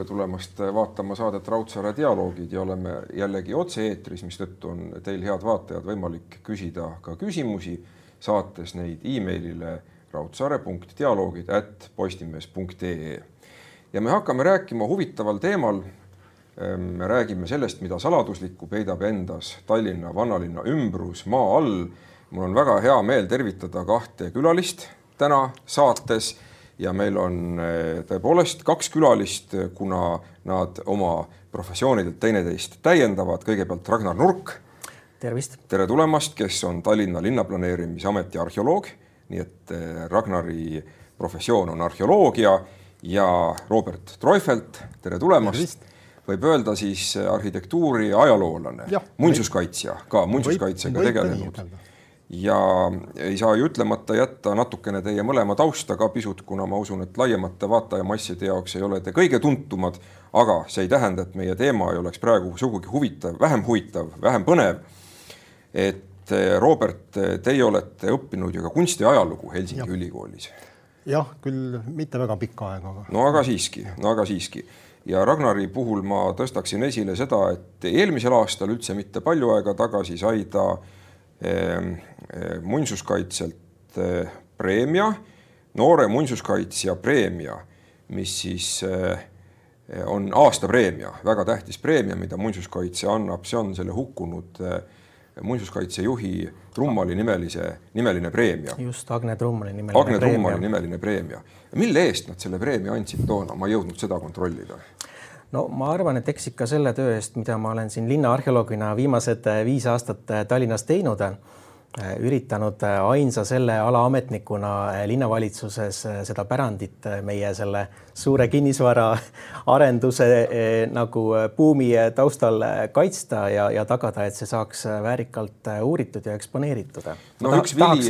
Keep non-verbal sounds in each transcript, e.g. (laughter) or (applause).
tere tulemast vaatama saadet Raudsaare dialoogid ja oleme jällegi otse-eetris, mistõttu on teil, head vaatajad, võimalik küsida ka küsimusi, saates neid emailile raudsaare.dialoogid at postimees.ee. ja me hakkame rääkima huvitaval teemal. me räägime sellest, mida saladuslikku peidab endas Tallinna vanalinna ümbrus maa all. mul on väga hea meel tervitada kahte külalist täna saates ja meil on eh, tõepoolest kaks külalist, kuna nad oma professioonidelt teineteist täiendavad. kõigepealt Ragnar Nurk. tervist. tere tulemast, kes on Tallinna Linnaplaneerimisameti arheoloog, nii et eh, Ragnari professioon on arheoloogia ja Robert Treufelt, tere tulemast. võib öelda siis arhitektuuri ajaloolane, muinsuskaitsja ka muinsuskaitsega tegelenud ja ei saa ju ütlemata jätta natukene teie mõlema tausta ka pisut, kuna ma usun, et laiemate vaatajamasside jaoks ei ole te kõige tuntumad, aga see ei tähenda, et meie teema ei oleks praegu sugugi huvitav, vähem huvitav, vähem põnev. et eh, Robert, teie olete õppinud ju ka kunstiajalugu Helsingi ja. ülikoolis. jah, küll mitte väga pikka aega, aga. no aga siiski, no aga siiski ja Ragnari puhul ma tõstaksin esile seda, et eelmisel aastal üldse mitte palju aega tagasi sai ta eh, muinsuskaitselt eh, preemia, noore muinsuskaitsja preemia, mis siis eh, on aastapreemia, väga tähtis preemia, mida muinsuskaitse annab, see on selle hukkunud muinsuskaitsejuhi Trummali nimelise, nimeline preemia. just, Agne Trummali nimeline Agne preemia. Trummali nimeline preemia. mille eest nad selle preemia andsid toona, ma ei jõudnud seda kontrollida no ma arvan, et eks ikka selle töö eest, mida ma olen siin linnaarheoloogina viimased viis aastat Tallinnas teinud, üritanud ainsa selle ala ametnikuna linnavalitsuses seda pärandit meie selle suure kinnisvara (laughs) arenduse nagu buumi taustal kaitsta ja, ja tagada, et see saaks väärikalt uuritud ja eksponeeritud. no üks vili,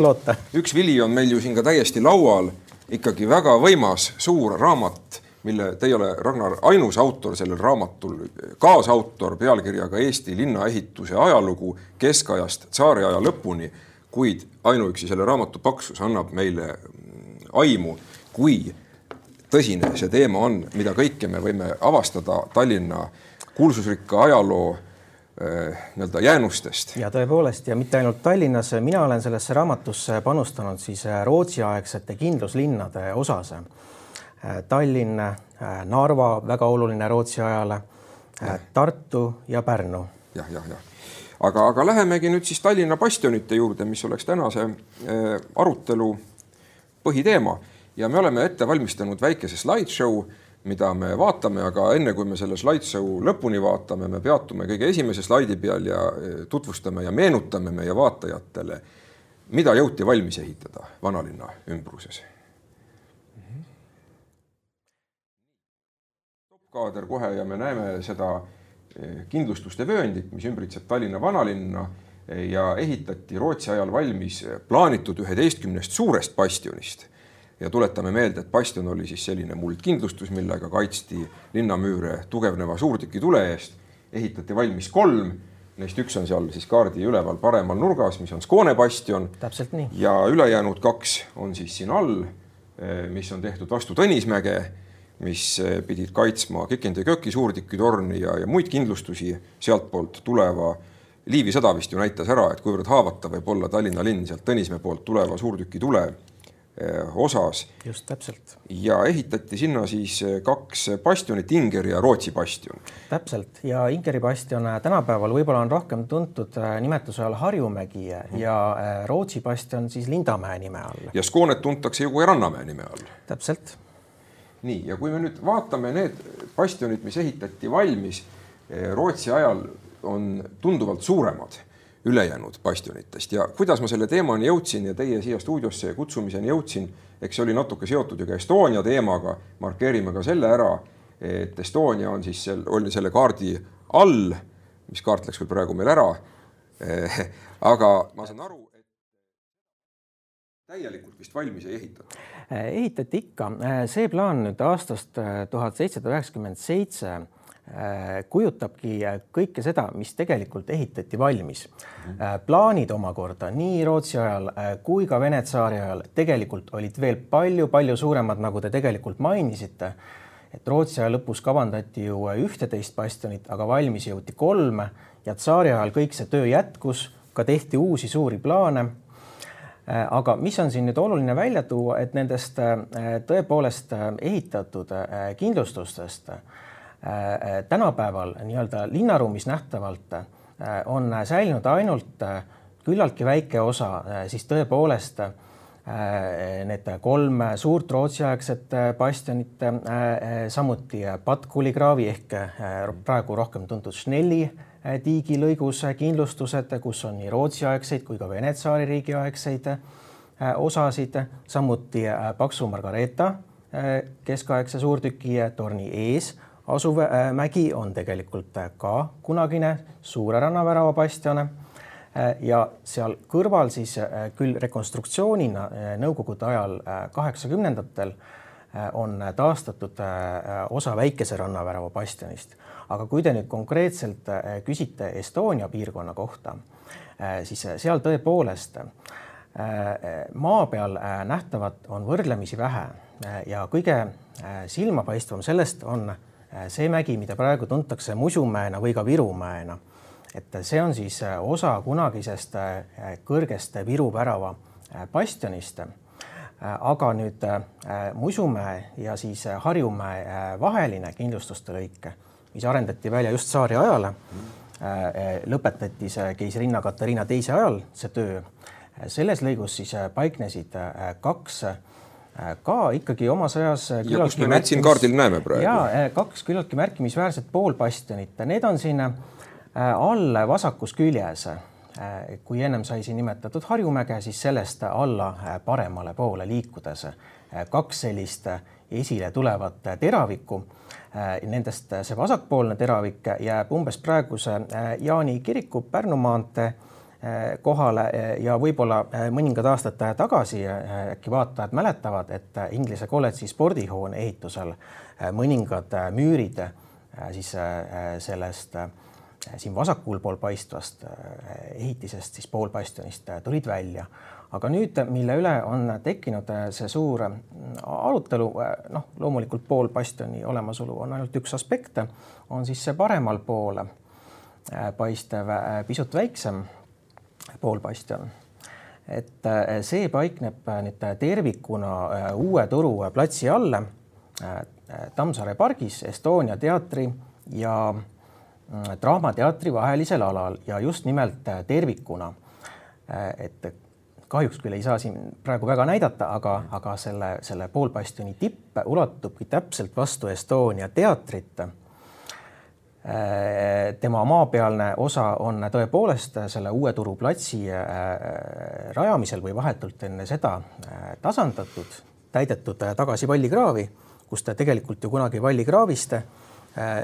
üks vili on meil ju siin ka täiesti laual, ikkagi väga võimas suur raamat mille teie ole, Ragnar, ainus autor sellel raamatul, kaasautor pealkirjaga Eesti linnaehituse ajalugu keskajast tsaariaja lõpuni, kuid ainuüksi selle raamatu paksus annab meile aimu, kui tõsine see teema on, mida kõike me võime avastada Tallinna kuulsusrikka ajaloo eh, nii-öelda jäänustest. ja tõepoolest ja mitte ainult Tallinnas, mina olen sellesse raamatusse panustanud siis Rootsi-aegsete kindluslinnade osas Tallinn, äh, Narva, väga oluline Rootsi ajale, äh, Tartu ja Pärnu ja,. jah, jah, jah. aga, aga lähemegi nüüd siis Tallinna bastionite juurde, mis oleks tänase arutelu põhiteema ja me oleme ette valmistanud väikese slideshow, mida me vaatame, aga enne kui me selle slideshow lõpuni vaatame, me peatume kõige esimese slaidi peal ja tutvustame ja meenutame meie vaatajatele, mida jõuti valmis ehitada vanalinna ümbruses kaader kohe ja me näeme seda eh, kindlustuste vööndit, mis ümbritseb Tallinna vanalinna eh, ja ehitati Rootsi ajal valmis eh, plaanitud üheteistkümnest suurest bastionist. ja tuletame meelde, et bastion oli siis selline muldkindlustus, millega kaitsti linnamüüre tugevneva suurtükitule eest. ehitati valmis kolm, neist üks on seal siis kaardi üleval paremal nurgas, mis on Skåne bastion. täpselt nii. ja ülejäänud kaks on siis siin all, mis on tehtud vastu Tõnismäge mis eh, pidid kaitsma Kekende köki suurtükitorni ja, ja muid kindlustusi sealtpoolt tuleva. Liivi sõda vist ju näitas ära, et kuivõrd haavatav võib olla Tallinna linn sealt Tõnismäe poolt tuleva suurtükitule eh, osas. just täpselt. ja ehitati sinna siis eh, kaks bastionit, Ingeri ja Rootsi bastion. täpselt ja Ingeri bastion tänapäeval võib-olla on rohkem tuntud nimetuse all Harjumägi mm. ja Rootsi bastion siis Lindamäe nime all. ja Skånet tuntakse ju ka Rannamäe nime all. täpselt nii, ja kui me nüüd vaatame need bastionid, mis ehitati valmis eh, Rootsi ajal, on tunduvalt suuremad ülejäänud bastionitest. Ja kuidas ma selle teemani jõudsin ja teie siia stuudiosse kutsumiseni jõudsin, eks see oli natuke seotud ju ka Estonia teemaga, markeerime ka selle ära, et Estonia on siis seal, oli selle kaardi all, mis kaart läks küll praegu meil ära. Eh, (laughs) aga ma saan aru, täielikult vist valmis ei ehitatud? Äh, ehitati ikka, äh, see plaan nüüd aastast äh, tuhat seitsesada üheksakümmend seitse kujutabki kõike seda, mis tegelikult ehitati valmis. -hmm. plaanid omakorda nii Rootsi ajal kui ka Vene tsaari ajal tegelikult olid veel palju-palju suuremad, nagu te tegelikult mainisite. et Rootsi aja lõpus kavandati ju ühteteist bastionit, aga valmis jõuti kolme ja tsaari ajal kõik see töö jätkus, ka tehti uusi suuri plaane. Aga mis on siin nüüd oluline välja tuua, et nendest tõepoolest ehitatud kindlustustest tänapäeval nii-öelda linnaruumis nähtavalt on säilinud ainult küllaltki väike osa siis tõepoolest Äh, need kolm suurt Rootsi-aegset äh, bastionit, äh, samuti Patkuli kraavi ehk praegu rohkem tuntud Schnelli tiigi lõigus kindlustused, kus on nii Rootsi-aegseid kui ka Vene tsaaririigi aegseid osasid, samuti Paksu Margareeta keskaegse suurtüki torni ees asuv mägi on tegelikult ka kunagine Suure rannavärava bastion ja seal kõrval siis küll rekonstruktsioonina nõukogude ajal kaheksakümnendatel on taastatud osa Väikese rannavärava bastionist. aga kui te nüüd konkreetselt küsite Estonia piirkonna kohta, siis seal tõepoolest maa peal nähtavat on võrdlemisi vähe ja kõige silmapaistvam sellest on see mägi, mida praegu tuntakse Musumäena või ka Virumäena et see on siis äh, osa kunagisest äh, kõrgest Viru värava äh, bastionist. Aga nüüd Musumäe ja siis Harjumäe vaheline kindlustuste lõik, mis arendati välja just tsaari ajal, lõpetati see keisrinna Katariina teise ajal, see töö. selles lõigus siis paiknesid kaks ka ikkagi omas ajas ja kus me neid siin kaardil näeme praegu? jaa, kaks küllaltki märkimisväärset poolbastionit, need on siin Äh, all vasakus küljes, äh, kui ennem sai siin nimetatud Harjumäge, siis sellest alla äh, paremale poole liikudes kaks sellist esile tulevat teravikku. Nendest see vasakpoolne teravik jääb umbes praeguse Jaani kiriku Pärnu maantee kohale ja võib-olla mõningad aastad tagasi äkki vaatajad mäletavad, et Inglise kolledži spordihoone ehitusel mõningad müürid siis sellest siin vasakul pool paistvast äh, ehitisest, siis poolbastionist äh, tulid välja. aga nüüd, mille üle on tekkinud äh, see suur arutelu, noh, loomulikult poolbastioni olemasolu on ainult üks aspekt, on siis see paremal pool paistev pisut väiksem poolbastion et see paikneb nüüd tervikuna uue turu platsi all Tammsaare pargis Estonia teatri ja Äh, Draamateatri vahelisel alal ja just nimelt äh, tervikuna. Äh, et kahjuks küll ei saa siin praegu väga näidata, aga, aga selle, selle poolbastioni tipp ulatubki täpselt vastu Estonia teatrit. tema maapealne osa on tõepoolest selle Uue Turu platsi rajamisel või vahetult enne seda tasandatud, täidetud tagasi vallikraavi, kust tegelikult ju kunagi vallikraavist Äh,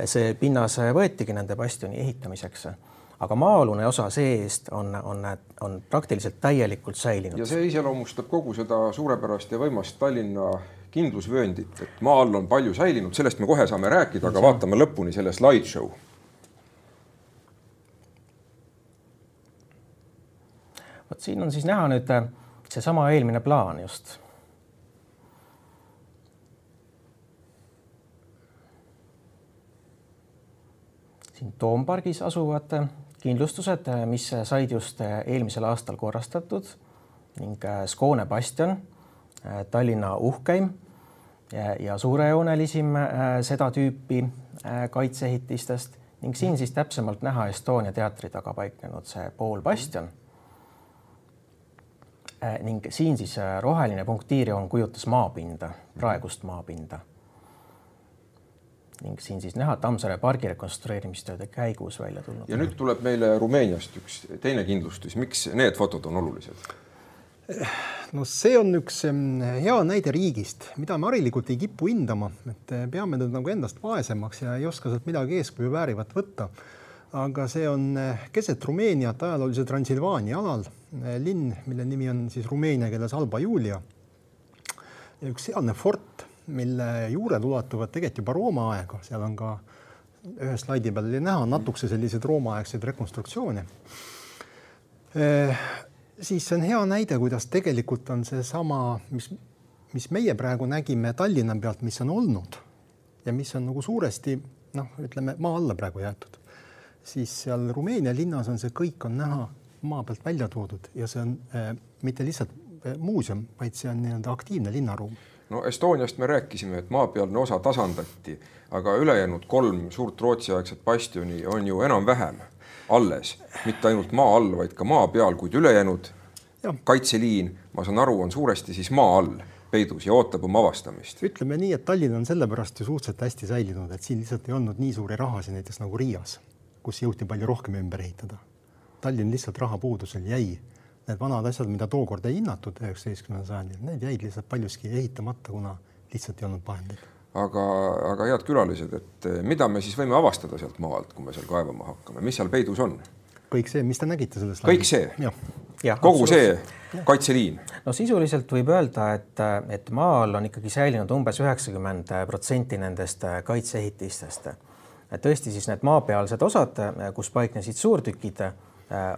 see pinnas võetigi nende bastioni ehitamiseks aga maa-alune osa see-eest on, on, on praktiliselt täielikult säilinud. ja see iseloomustab kogu seda suurepärast ja võimast Tallinna kindlusvööndit, et maa all on palju säilinud, sellest me kohe saame rääkida, aga vaatame lõpuni selle slideshow. vot siin on siis näha nüüd seesama eelmine plaan just siin Toompargis asuvad kindlustused, mis said just eelmisel aastal korrastatud. Ning Skåne bastion, Tallinna uhkeim ja, suurejoonelisim seda tüüpi kaitseehitistest. Ning siin siis täpsemalt näha Estonia teatri taga paiknenud see poolbastion. ning siin siis roheline punktiirjoon kujutas maapinda, praegust maapinda ning siin siis näha Tammsaare pargi rekonstrueerimistööde käigus välja tulnud. ja nüüd tuleb meile Rumeeniast üks teine kindlustus, miks need fotod on olulised? no see on üks hea näide riigist, mida me harilikult ei kipu hindama, et peame nüüd nagu endast vaesemaks ja ei oska sealt midagi eeskuju väärivat võtta. aga see on keset Rumeeniat ajaloolise Transilvaania alal, linn, mille nimi on siis rumeenia keeles Alba Julia. ja üks sealne fort mille juured ulatuvad tegelikult juba Rooma aega, seal on ka ühe slaidi peal oli näha natukese selliseid Rooma-aegseid rekonstruktsioone eh,. siis see on hea näide, kuidas tegelikult on seesama, mis, mis meie praegu nägime Tallinna pealt, mis on olnud ja mis on nagu suuresti noh, ütleme maa alla praegu jäetud, siis seal Rumeenia linnas on see kõik on näha maa pealt välja toodud ja see on äh, mitte lihtsalt muuseum, vaid see on nii-öelda aktiivne linnaruum. No Estoniast me rääkisime, et maapealne osa tasandati, aga ülejäänud kolm suurt Rootsi-aegset bastioni on ju enam-vähem alles, mitte ainult maa all, vaid ka maa peal, kuid ülejäänud ja. kaitseliin, ma saan aru, on suuresti siis maa all peidus ja ootab oma avastamist. ütleme nii, et Tallinn on sellepärast ju suhteliselt hästi säilinud, et siin lihtsalt ei olnud nii suuri rahasid näiteks nagu Riias, kus jõuti palju rohkem ümber ehitada. Tallinn lihtsalt rahapuudusel jäi. Need vanad asjad, mida tookord ei hinnatud üheksateistkümnendal sajandil, need jäid lihtsalt paljuski ehitamata, kuna lihtsalt ei olnud vahendeid. aga, aga head külalised, et mida me siis võime avastada sealt maa alt, kui me seal kaevama hakkame, mis seal peidus on? kõik see, mis te nägite selles kõik see? kogu see kaitseliin? no sisuliselt võib öelda, et, et maal on ikkagi säilinud umbes üheksakümmend protsenti nendest kaitseehitistest. tõesti siis need maapealsed osad, kus paiknesid suurtükid,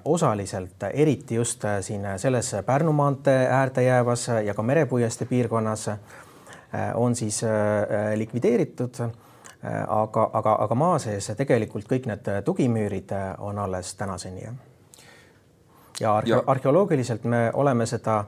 osaliselt, eriti just siin selles Pärnu maantee äärde jäävas ja ka Merepuiestee piirkonnas on siis likvideeritud aga, aga, aga maa sees tegelikult kõik need tugimüürid on alles tänaseni, jah. Ja, ja arheoloogiliselt me oleme seda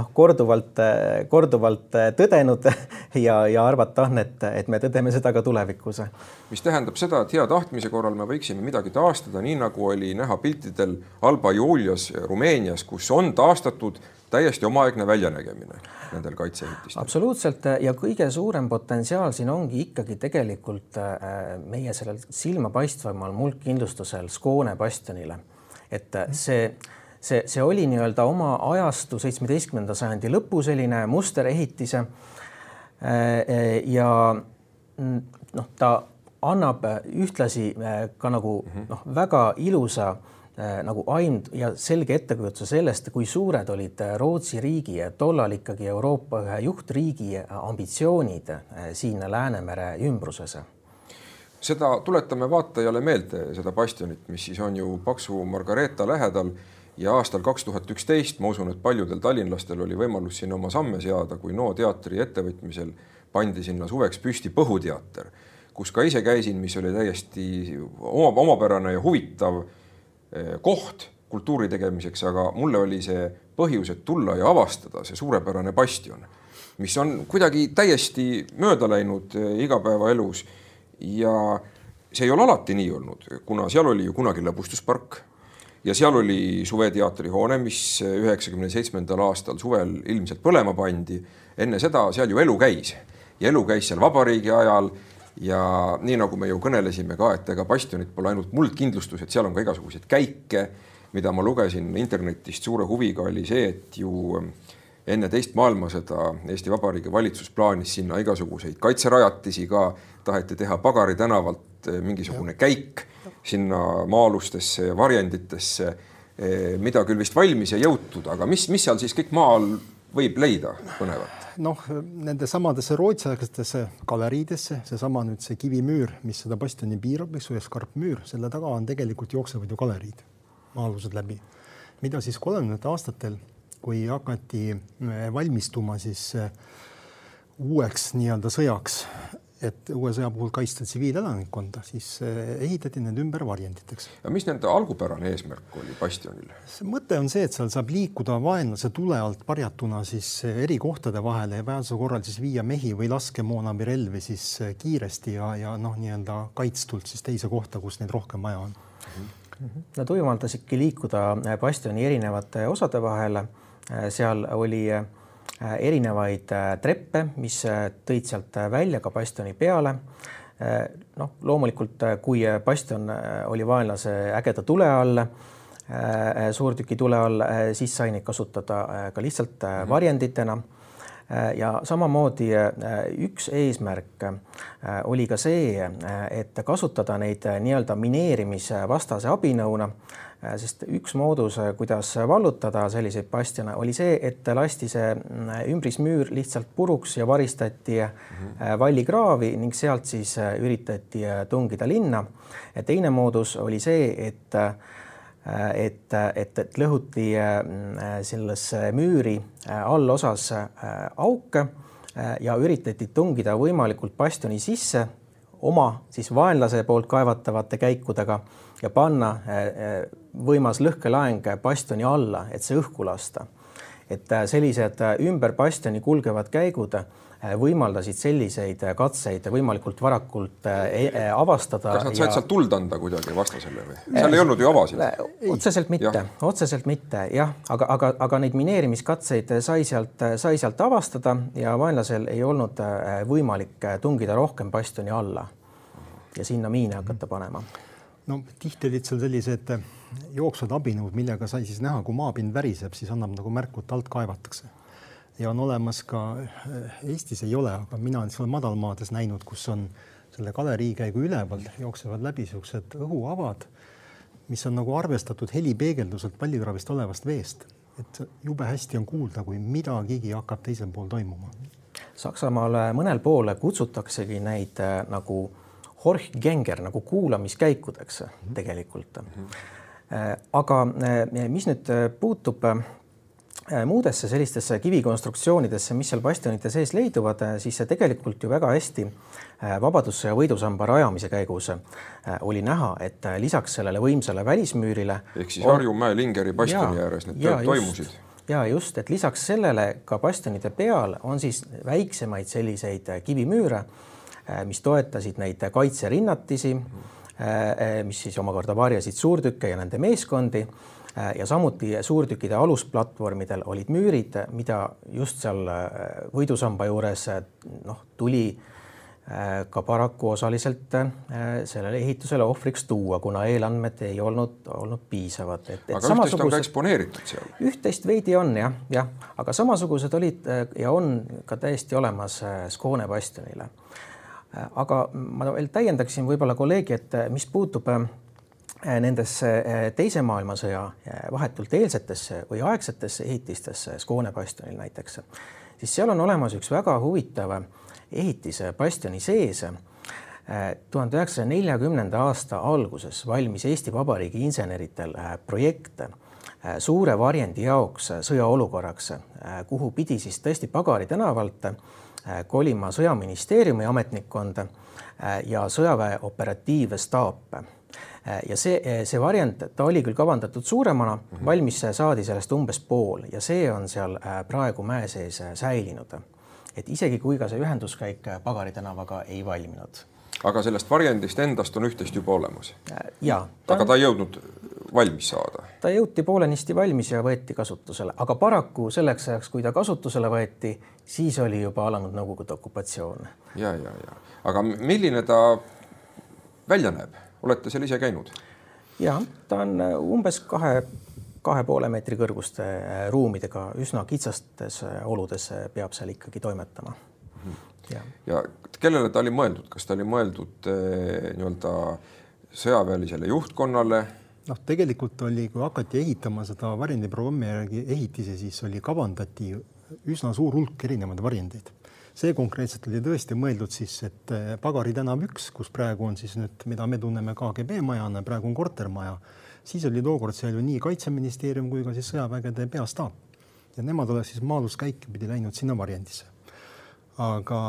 noh, korduvalt, korduvalt tõdenud (laughs) ja, ja arvata on, et, et me tõdeme seda ka tulevikus. mis tähendab seda, et hea tahtmise korral me võiksime midagi taastada, nii nagu oli näha piltidel Alba Julias Rumeenias, kus on taastatud täiesti omaaegne väljanägemine nendel kaitseehitistel. absoluutselt ja kõige suurem potentsiaal siin ongi ikkagi tegelikult äh, meie sellel silmapaistvamal muldkindlustusel Skåne bastionile, et see mm see, see oli nii-öelda oma ajastu seitsmeteistkümnenda sajandi lõpu selline musterehitise. Äh, ja mm, noh, ta annab ühtlasi äh, ka nagu mhm. noh, väga ilusa äh, nagu aind ja selge ettekujutuse sellest, kui suured olid Rootsi riigi ja tollal ikkagi Euroopa ühe juhtriigi ambitsioonid siin Läänemere ümbruses seda tuletame vaatajale meelde, seda bastionit, mis siis on ju Paksu Margareeta lähedal ja aastal kaks tuhat üksteist ma usun, et paljudel tallinlastel oli võimalus sinna oma samme seada, kui NO teatri ettevõtmisel pandi sinna suveks püsti Põhuteater, kus ka ise käisin, mis oli täiesti oma, omapärane ja huvitav eh, koht kultuuri tegemiseks, aga mulle oli see põhjus, et tulla ja avastada see suurepärane bastion, mis on kuidagi täiesti mööda läinud eh, igapäevaelus. Ja see ei ole alati nii olnud, kuna seal oli ju kunagi lõbustuspark ja seal oli Suveteatri hoone, mis üheksakümne seitsmendal aastal suvel ilmselt põlema pandi. enne seda seal ju elu käis. Ja elu käis seal vabariigi ajal. Ja nii nagu me ju kõnelesime ka, et ega bastionid pole ainult muldkindlustus, et seal on ka igasuguseid käike, mida ma lugesin internetist. Suure huviga, oli see, et ju enne teist maailmasõda Eesti Vabariigi valitsus plaanis sinna igasuguseid kaitserajatisi ka, taheti teha Pagari tänavalt mingisugune käik sinna maa-alustesse ja varjenditesse, eh, mida küll vist valmis ei jõutud, aga mis, mis seal siis kõik maa all võib leida põnevat? noh, nende samadesse rootsiaegsetesse galeriidesse, seesama nüüd see kivimüür, mis seda bastioni piirab, eks ja skarpmüür, selle taga on tegelikult jooksevad ju galeriid, maa-alused läbi, mida siis kolmekümnendatel aastatel, kui hakati eh, valmistuma siis eh, uueks nii-öelda sõjaks et uue sõja puhul kaitsta tsiviilelanikkonda, siis eh, ehitati need ümber varjenditeks. ja mis nende algupärane eesmärk oli bastionil? see mõte on see, et seal saab liikuda vaenlase tule alt varjatuna siis eh, eri kohtade vahele ja vajaduse korral siis viia mehi või laskemoona või relvi siis eh, kiiresti ja, ja noh, nii-öelda kaitstult siis teise kohta, kus neid rohkem vaja on mm. -hmm. Nad võimaldasidki liikuda bastioni erinevate osade vahel. seal oli Äh, erinevaid äh, treppe, mis äh, tõid sealt välja ka bastioni peale. noh, loomulikult, kui bastion oli vaenlase ägeda tule all, suurtüki tule all, siis sai neid kasutada ka lihtsalt mhm. varjenditena ja samamoodi üks eesmärk oli ka see, et kasutada neid nii-öelda mineerimisvastase abinõuna Äh, sest üks moodus, äh, kuidas vallutada selliseid bastione, oli see, et lasti see mm, ümbrismüür lihtsalt puruks ja varistati mm -hmm. vallikraavi ning sealt siis üritati tungida linna. teine moodus oli see, et et, et, et lõhuti sellesse müüri allosas auke ja üritati tungida võimalikult bastioni sisse oma siis vaenlase poolt kaevatavate käikudega ja panna võimas lõhkelaeng bastioni alla, et see õhku lasta. et sellised ümber bastioni kulgevad käigud Äh, võimaldasid selliseid äh, katseid võimalikult varakult äh, e avastada. kas nad said ja... sealt tuld anda kuidagi vastasele või? seal ei olnud ju avasid. otseselt mitte, otseselt mitte jah, aga, aga, aga neid mineerimiskatseid sai sealt, sai sealt avastada ja vaenlasel ei olnud võimalik tungida rohkem bastioni alla ja sinna miine hakata panema. no tihti olid seal sellised jooksvad abinõud, millega sai siis näha, kui maapind väriseb, siis annab nagu märku, et alt kaevatakse ja on olemas ka, Eestis ei ole, aga mina olen seal madalmaades näinud, kus on selle galeriikäigu üleval jooksevad läbi niisugused õhuavad, mis on nagu arvestatud helipeegelduselt pallikraavis olevast veest, et jube hästi on kuulda, kui midagigi hakkab teisel pool toimuma. Saksamaal mõnel pool kutsutaksegi neid äh, nagu Horchgänger nagu kuulamiskäikudeks -hmm. tegelikult mm. -hmm. Aga äh, mis nüüd puutub Äh, muudesse sellistesse kivikonstruktsioonidesse, mis seal bastionite sees leiduvad, äh, siis see tegelikult ju väga hästi äh, Vabadussõja võidusamba rajamise käigus oli näha, et lisaks sellele võimsale välismüürile ehk siis on... Harjumäe Lingeri bastioni ja, ääres need tööd toimusid. ja just, et lisaks sellele ka bastionide peal on siis väiksemaid selliseid kivimüüre, mis toetasid neid kaitserinnatisi, mis siis omakorda varjasid suurtükke ja nende meeskondi Äh, ja samuti suurtükkide alusplatvormidel olid müürid, mida just seal äh, võidusamba juures äh, noh, tuli ka paraku osaliselt sellele ehitusele ohvriks tuua, kuna eelandmed ei olnud, olnud piisavad. aga üht-teist on ka eksponeeritud seal? üht-teist veidi on jah, jah, aga samasugused olid ja on ka täiesti olemas Skåne bastionile. Aga ma veel täiendaksin võib-olla kolleegi, et mis puutub Äh, nendesse äh, Teise maailmasõja äh, vahetult eelsetesse või aegsetesse ehitistesse, Skåne bastionil näiteks, siis seal on olemas üks väga huvitav ehitis bastioni sees. tuhande üheksasaja neljakümnenda aasta alguses valmis Eesti Vabariigi inseneritel projekt suure varjendi jaoks sõjaolukorraks, kuhu pidi siis tõesti Pagari tänavalt kolima sõjaministeeriumi ametnikkond ja sõjaväe operatiivstaap Äh, ja see, äh, see variant, ta oli küll kavandatud suuremana mm, -hmm. valmis saadi sellest umbes pool ja see on seal äh, praegu mäe sees säilinud. et isegi kui ka see ühenduskäik Pagari tänavaga ei valminud. Aga sellest varjendist endast on üht-teist juba olemas? ja. aga ta ei jõudnud valmis saada? ta jõuti poolenisti valmis ja võeti kasutusele, aga paraku selleks ajaks, kui ta kasutusele võeti, siis oli juba alanud Nõukogude okupatsioon. ja, ja, ja aga milline ta välja näeb? olete seal ise käinud? ja ta on äh, umbes kahe, kahe poole meetri kõrguste äh, ruumidega, üsna kitsastes äh, oludes peab seal ikkagi toimetama. Ja, ja kellele ta oli mõeldud, kas ta oli mõeldud eh, nii-öelda sõjaväelisele juhtkonnale? noh, tegelikult oli, kui hakati ehitama seda varjendiprogrammi järgi ehitisi, siis oli kavandati üsna suur hulk erinevaid varjendeid see konkreetselt oli tõesti mõeldud siis, et eh, Pagari tänav üks, kus praegu on siis nüüd, mida me tunneme KGB majana, praegu on kortermaja, siis oli tookord seal ju nii Kaitseministeerium kui ka siis sõjavägede peastaap. Ja nemad oleks siis maaluskäike pidi läinud sinna varjendisse. Aga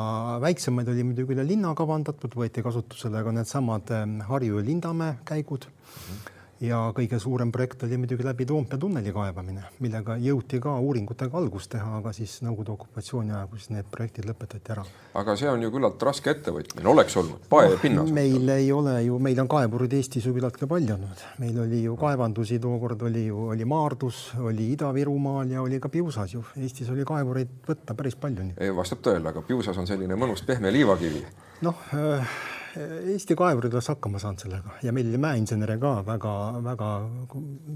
väiksemaid oli muidugi üle linna kavandatud, võeti kasutusele ka needsamad eh, Harju ja Lindamäe käigud mm. -hmm ja kõige suurem projekt oli muidugi läbi Toompea tunneli kaevamine, millega jõuti ka uuringutega algust teha, aga siis Nõukogude okupatsiooni ajal, kus need projektid lõpetati ära. aga see on ju küllalt raske ettevõtmine, oleks olnud pae no, pinnas. meil ei ole ju, meil on kaevurid Eestis ju küllaltki palju olnud, meil oli ju kaevandusi, tookord oli ju, oli Maardus, oli Ida-Virumaal ja oli ka Piusas ju, Eestis oli kaevureid võtta päris palju. vastab tõele, aga Piusas on selline mõnus pehme liivakivi. noh äh, Eesti kaevurid oleks hakkama saanud sellega ja meil oli mäeinsenere ka väga-väga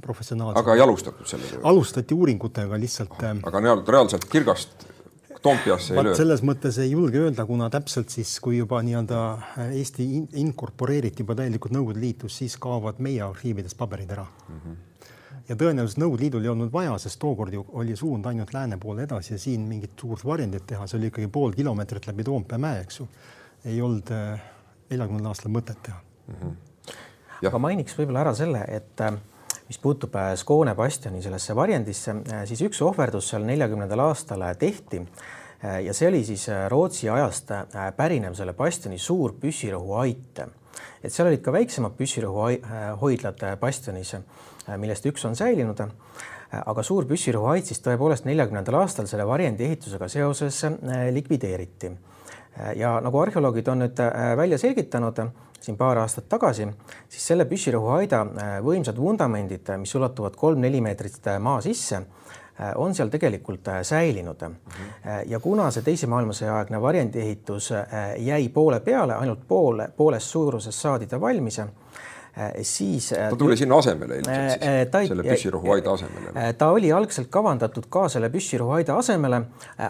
professionaalselt. aga ei alustatud sellega? alustati uuringutega lihtsalt. Ähm, aga reaalselt kirgast Toompeasse ei löö? selles mõttes ei julge öelda, kuna täpselt siis, kui juba nii-öelda äh, Eesti inkorporeeriti juba täielikult Nõukogude Liitus, siis kaovad meie arhiividest paberid ära mm. -hmm. ja tõenäoliselt Nõukogude Liidul ei olnud vaja, sest tookord ju oli suund ainult lääne poole edasi ja siin mingit suurt varjendit teha, see oli ikkagi pool kilomeetrit läbi Toompea mäe, eks ju. ei olnud äh, neljakümnendal aastal mõtet teha mm. -hmm. aga mainiks võib-olla ära selle, et äh, mis puutub äh, Skåne bastioni sellesse varjendisse, äh, siis üks ohverdus seal neljakümnendal aastal tehti ja see oli siis Rootsi ajast pärinev selle bastioni suur püssirõhuait. et seal olid ka väiksemad püssirõhuhoidlad bastionis, millest üks on säilinud aga suur püssirõhuait siis tõepoolest neljakümnendal aastal selle varjendi ehitusega seoses likvideeriti. Ja nagu arheoloogid on nüüd välja selgitanud, siin paar aastat tagasi, siis selle püssirõhuaida äh, võimsad vundamendid, mis ulatuvad kolm-neli meetrit äh, maa sisse, äh, on seal tegelikult säilinud mm. -hmm. ja kuna see teise maailmasõja aegne varjendiehitus jäi poole peale, ainult poole, poolest suurusest saadi ta valmis Äh, siis äh, ta tuli sinna asemele ilmselt siis, äh, ta, selle püssirohuaida asemele? ta oli algselt kavandatud ka selle püssirohuaida asemele,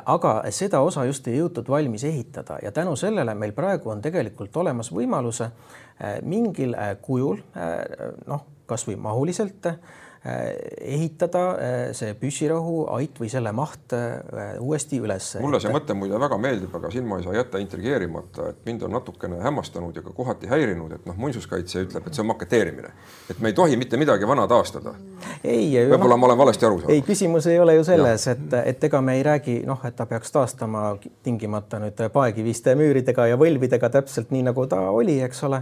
aga seda osa just ei jõutud valmis ehitada ja tänu sellele meil praegu on tegelikult olemas võimalus mingil kujul noh, kasvõi mahuliselt Äh, ehitada äh, see püssirohu ait või selle maht äh, uuesti üles. mulle see mõte muide väga meeldib, aga siin ma ei saa jätta intrigeerimata, et mind on natukene hämmastanud ja ka kohati häirinud, et noh, muinsuskaitse ütleb, et see on maketeerimine, et me ei tohi mitte midagi vana taastada. ei, võib-olla ma olen valesti aru saanud. ei, küsimus ei ole ju selles, et, et ega me ei räägi noh, et ta peaks taastama tingimata nüüd paekiviste müüridega ja võlvidega täpselt nii, nagu ta oli, eks ole.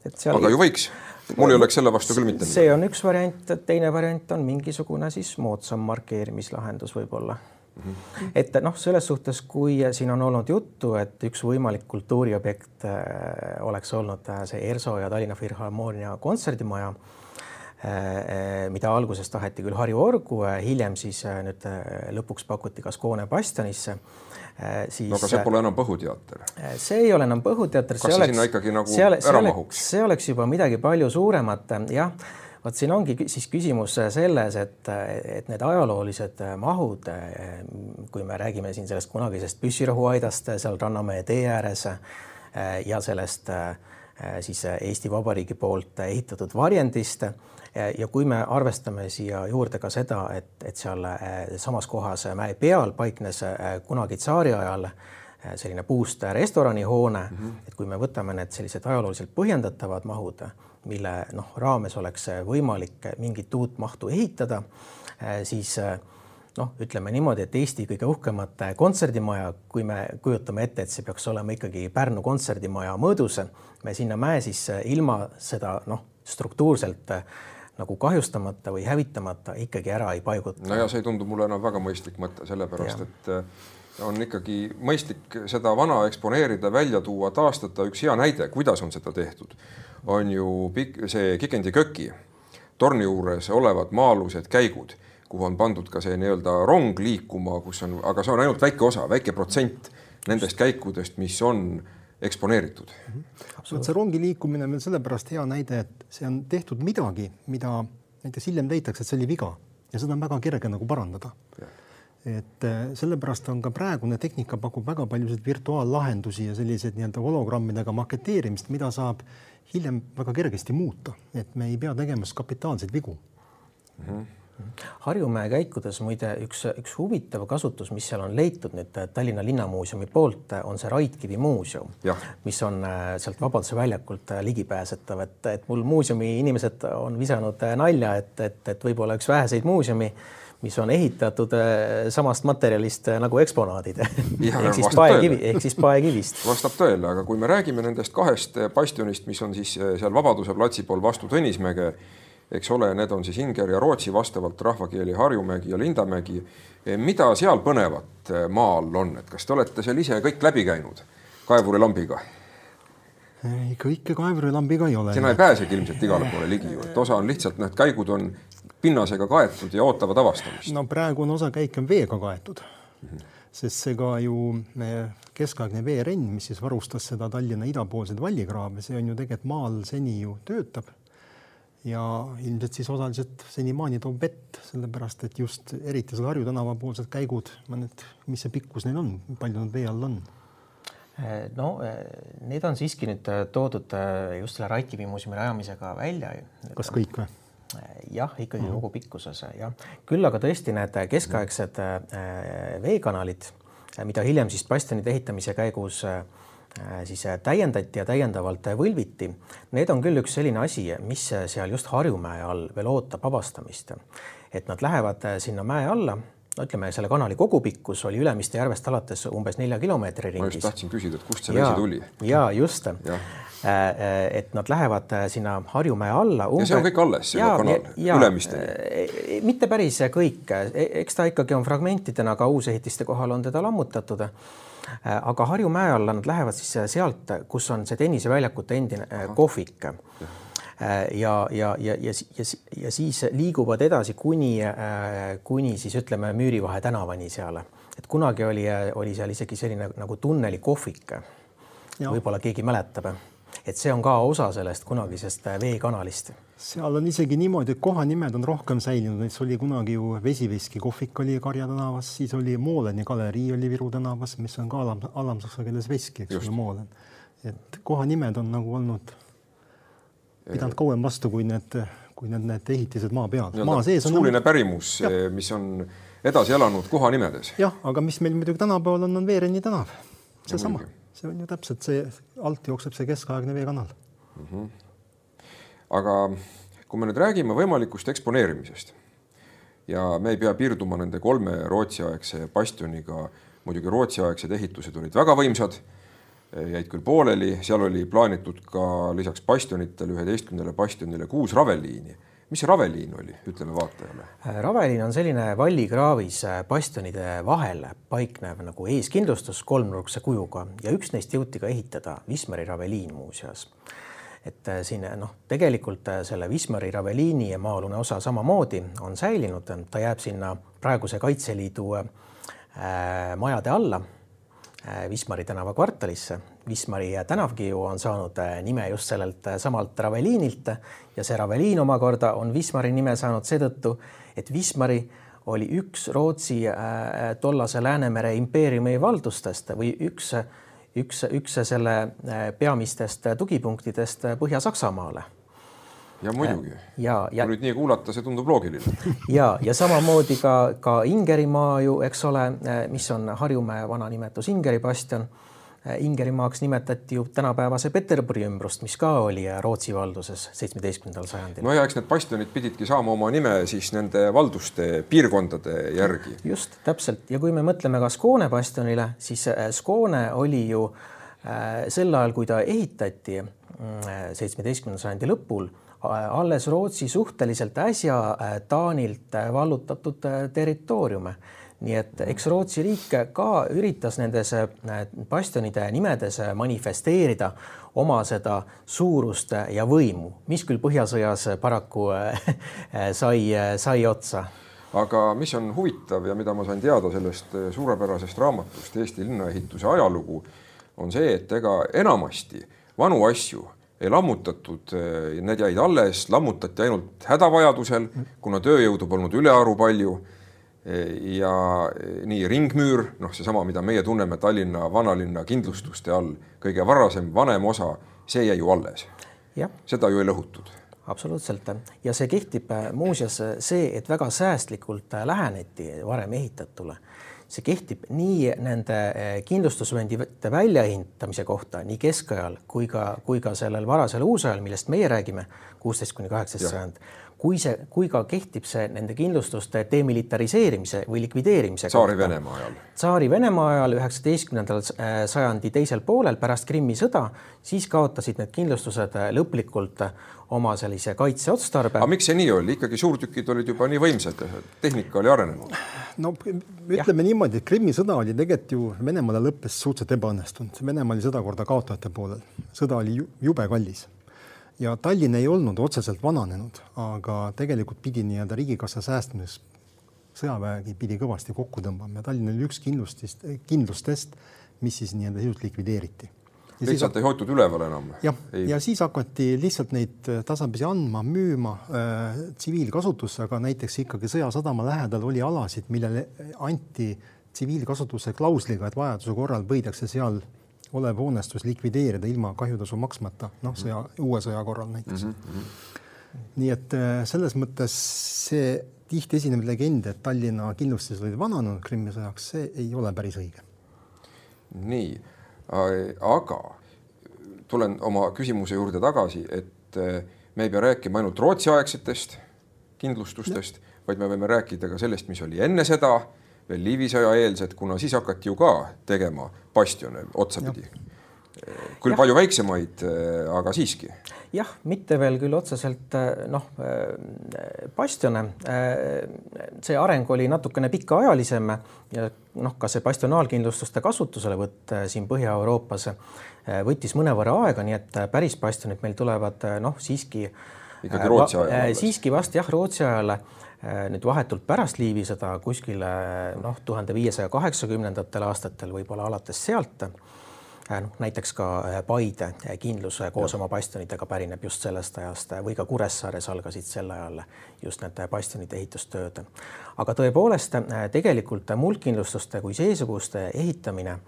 Aga ju võiks mul ei oleks selle vastu küll mitte. see on üks variant, teine variant on mingisugune siis moodsam markeerimislahendus võib-olla mm. -hmm. et noh, selles suhtes, kui siin on olnud juttu, et üks võimalik kultuuriobjekt äh, oleks olnud äh, see ERSO ja Tallinna Filharmoonia kontserdimaja, äh, mida alguses taheti küll Harju orgu, hiljem siis nüüd lõpuks pakuti kas Koone bastionisse siis. no aga see pole enam Põhuteater. Äh, see ei ole enam Põhuteater. kas see oleks, sinna ikkagi nagu seal, ära mahuks? see oleks juba midagi palju suuremat, jah vot siin ongi siis küsimus selles, et, et need ajaloolised mahud, kui me räägime siin sellest kunagisest püssirohuaidast seal Rannamäe tee ääres ja sellest siis Eesti Vabariigi poolt ehitatud varjendist ja kui me arvestame siia juurde ka seda, et, et seal eh, samas kohas mäe peal paiknes eh, kunagi tsaari ajal eh, selline puust restoranihoone mm, -hmm. et kui me võtame need sellised ajalooliselt põhjendatavad mahud, mille noh, raames oleks võimalik mingit uut mahtu ehitada, siis noh, ütleme niimoodi, et Eesti kõige uhkemat kontserdimaja, kui me kujutame ette, et see peaks olema ikkagi Pärnu kontserdimaja mõõdus, me sinna mäe sisse ilma seda noh, struktuurselt äh, nagu kahjustamata või hävitamata ikkagi ära ei paiguta. no ja see ei tundu mulle enam väga mõistlik mõte, sellepärast ja. et äh, on ikkagi mõistlik seda vana eksponeerida, välja tuua, taastada. üks hea näide, kuidas on seda tehtud, on ju pikk, see Kikendi köki torni juures olevad maa-alused käigud, kuhu on pandud ka see nii-öelda rong liikuma, kus on, aga see on ainult väike osa, väike protsent nendest käikudest, mis on eksponeeritud. Vot see rongi liikumine on veel sellepärast hea näide, et see on tehtud midagi, mida näiteks hiljem leitakse, et see oli viga. Ja seda on väga kerge nagu parandada. et äh, sellepärast on ka praegune tehnika pakub väga paljusid virtuaallahendusi ja selliseid nii-öelda hologrammidega maketeerimist, mida saab hiljem väga kergesti muuta, et me ei pea tegema kapitaalseid vigu. Mm. -hmm Harjumäe käikudes muide üks, üks huvitav kasutus, mis seal on leitud nüüd Tallinna Linnamuuseumi poolt, on see Raidkivi muuseum, mis on äh, sealt Vabaduse väljakult äh, ligipääsetav, et, et mul muuseumi inimesed on visanud äh, nalja, et, et, et võib-olla üks väheseid muuseumi, mis on ehitatud samast materjalist nagu eksponaadid. (laughs) Ehk siis paekivi, ehk siis paekivist. (laughs) vastab tõele, aga kui me räägime nendest kahest bastionist, mis on siis seal Vabaduse platsi pool vastu Tõnismäge eks ole, need on siis Inger ja Rootsi vastavalt rahvakeeli Harjumägi ja Lindamägi. Eh, mida seal põnevat eh, maa all on, et kas te olete seal ise kõik läbi käinud kaevurilambiga? ei, kõike kaevurilambiga ei ole. sinna ei pääsegi ilmselt igale poole ligi ju, et osa on lihtsalt, need käigud on pinnasega kaetud ja ootavad avastamist. no praegune osa käike on veega kaetud mm, -hmm. sest see ka ju keskaegne veerenn, mis siis varustas seda Tallinna idapoolseid vallikraave, see on ju tegelikult maal seni ju töötab ja ilmselt siis osaliselt senimaani toob vett, sellepärast et just eriti seal Harju tänava poolsed käigud, ma nüüd, mis see pikkus neil on, palju nad vee all on? no need on siiski nüüd toodud just selle Raikivi muuseumi rajamisega välja. kas kõik või? jah, ikkagi mm kogu pikkuses jah, küll aga tõesti need keskaegsed veekanalid, mida hiljem siis bastionide ehitamise käigus Äh, siis äh, täiendati ja täiendavalt äh, võlviti. Need on küll üks selline asi, mis seal just Harjumäe all veel ootab avastamist. et nad lähevad sinna mäe alla, no ütleme, selle kanali kogupikkus oli Ülemiste järvest alates umbes nelja kilomeetri ringis. ma just tahtsin küsida, et kust see vesi tuli? ja just et nad lähevad sinna Harjumäe alla. ja see on kõik alles, see kanal, Ülemisteni? mitte päris kõik, e, eks ta ikkagi on fragmentidena ka uusehitiste kohal on teda lammutatud aga Harjumäe alla nad lähevad siis sealt, kus on see tenniseväljakute endine Aha. kohvik ja ja, ja, ja, ja, ja, ja siis liiguvad edasi kuni, kuni siis ütleme Müürivahe tänavani seal, et kunagi oli, oli seal isegi selline nagu tunneli kohvik. võib-olla keegi mäletab, et see on ka osa sellest kunagisest veekanalist. seal on isegi niimoodi, et kohanimed on rohkem säilinud, näiteks oli kunagi ju Vesiveski kohvik oli Karja tänavas, siis oli Mooleni galerii oli Viru tänavas, mis on ka alam, alamsaksa keeles veski, eks ole, Moolen. et kohanimed on nagu olnud pidanud kauem vastu, kui need, kui need, need ehitised maa peal. maa sees on suuline pärimus, mis on edasi elanud kohanimedes. jah, aga mis meil muidugi tänapäeval on, on Veereni tänav, seesama, see on ju täpselt see, alt jookseb see keskaegne veekanal mm. -hmm. aga kui me nüüd räägime võimalikust eksponeerimisest ja me ei pea piirduma nende kolme Rootsi-aegse bastioniga, muidugi Rootsi-aegsed ehitused olid väga võimsad jäid küll pooleli, seal oli plaanitud ka lisaks bastionitele, üheteistkümnele bastionile kuus raveliini. Mis raveliin oli, ütleme vaatajale? raveliin on selline vallikraavis bastionide vahel paiknev nagu eeskindlustus kolmnurkse kujuga ja üks neist jõuti ka ehitada, Wismari raveliin muuseas. Et äh, siin noh, tegelikult äh, selle Wismari raveliini maa-alune osa samamoodi on säilinud, ta jääb sinna praeguse Kaitseliidu äh, majade alla. Äh, Wismari tänava kvartalisse. Wismari tänavgi ju on saanud äh, nime just sellelt äh, samalt Raveliinilt ja see Raveliin omakorda on Wismari nime saanud seetõttu, et Wismari oli üks Rootsi tollase Läänemere impeeriumi valdustest või üks, üks, üks selle peamistest tugipunktidest Põhja-Saksamaale ja muidugi. ja, ja kui nüüd nii kuulata, see tundub loogiline. (laughs) ja, ja samamoodi ka, ka Ingerimaa ju, eks ole, mis on Harjumäe vana nimetus Ingeri bastion. Ingerimaaks nimetati ju tänapäevase Peterburi ümbrust, mis ka oli Rootsi valduses seitsmeteistkümnendal sajandil. no ja eks need bastionid pididki saama oma nime siis nende valduste piirkondade järgi. just täpselt ja kui me mõtleme ka Skoone bastionile, siis äh, Skoone oli ju äh, sel ajal, kui ta ehitati seitsmeteistkümnenda sajandi lõpul alles Rootsi suhteliselt äsja äh, Taanilt äh, vallutatud äh, territooriume. nii et eks Rootsi riik ka üritas nendes bastionide nimedes manifesteerida oma seda suurust ja võimu, mis küll Põhjasõjas paraku sai, sai otsa aga mis on huvitav ja mida ma sain teada sellest suurepärasest raamatust Eesti linnaehituse ajalugu, on see, et ega enamasti vanu asju ei lammutatud, eh, need jäid alles, lammutati ainult hädavajadusel, kuna tööjõudu polnud ülearu palju. Eh, ja eh, nii ringmüür, noh, seesama, mida meie tunneme Tallinna vanalinna kindlustuste all, kõige varasem, vanem osa, see jäi ju alles. seda ju ei lõhutud absoluutselt ja see kehtib muuseas see, et väga säästlikult läheneti varem ehitatule see kehtib nii nende eh, kindlustusvööndite väljaehitamise kohta nii keskajal kui ka, kui ka sellel varasel uusajal, millest meie räägime, kuusteist kuni kaheksateist sajand kui see, kui ka kehtib see nende kindlustuste demilitariseerimise või likvideerimise Tsaari-Venemaa ajal. Tsaari-Venemaa ajal üheksateistkümnendal äh, sajandi teisel poolel pärast Krimmi sõda, siis kaotasid need kindlustused äh, lõplikult äh, oma sellise kaitseotstarbe. aga miks see nii oli, ikkagi suurtükid olid juba nii võimsad, tehnika oli arenenud? no ütleme ja. niimoodi, et Krimmi sõda oli tegelikult ju Venemaale lõppes suhteliselt ebaõnnestunud, Venemaa oli sõda korda kaotajate poolel, sõda oli jube kallis ja Tallinn ei olnud otseselt vananenud, aga tegelikult pidi nii-öelda riigikassa säästmiseks sõjaväegi pidi kõvasti kokku tõmbama ja Tallinn oli üks kindlustist, kindlustest, mis siis nii-öelda sisuliselt likvideeriti. lihtsalt ei hoitud üleval enam? jah, ja siis hakati lihtsalt neid tasapisi andma, müüma äh, tsiviilkasutusse, aga näiteks ikkagi Sõjasadama lähedal oli alasid, millele anti tsiviilkasutuse klausliga, et vajaduse korral võidakse seal olev hoonestus likvideerida ilma kahjutasu maksmata, noh, sõja, uue sõja korral näiteks mm. -hmm. nii et äh, selles mõttes see tihti esinev legend, et Tallinna kindlustused olid vananenud Krimmi sõjaks, see ei ole päris õige. nii, aga tulen oma küsimuse juurde tagasi, et äh, me ei pea rääkima ainult Rootsi aegsetest kindlustustest, vaid me võime rääkida ka sellest, mis oli enne seda veel Liivisaja eelsed, kuna siis hakati ju ka tegema bastione otsapidi. küll ja. palju väiksemaid, aga siiski. jah, mitte veel küll otseselt noh, bastione. see areng oli natukene pikaajalisem ja noh, ka see bastionaalkindlustuste kasutuselevõtt siin Põhja-Euroopas võttis mõnevõrra aega, nii et päris bastionid meil tulevad noh, siiski ikkagi Rootsi ajal? siiski vast jah, Rootsi ajal Äh, nüüd vahetult pärast Liivi sõda kuskil noh, tuhande viiesaja kaheksakümnendatel aastatel, võib-olla alates sealt äh, noh, näiteks ka äh, Paide kindlus koos oma bastionitega pärineb just sellest ajast või ka Kuressaares algasid sel ajal just need bastionide ehitustööd. aga tõepoolest tegelikult muldkindlustuste kui seesuguste ehitamine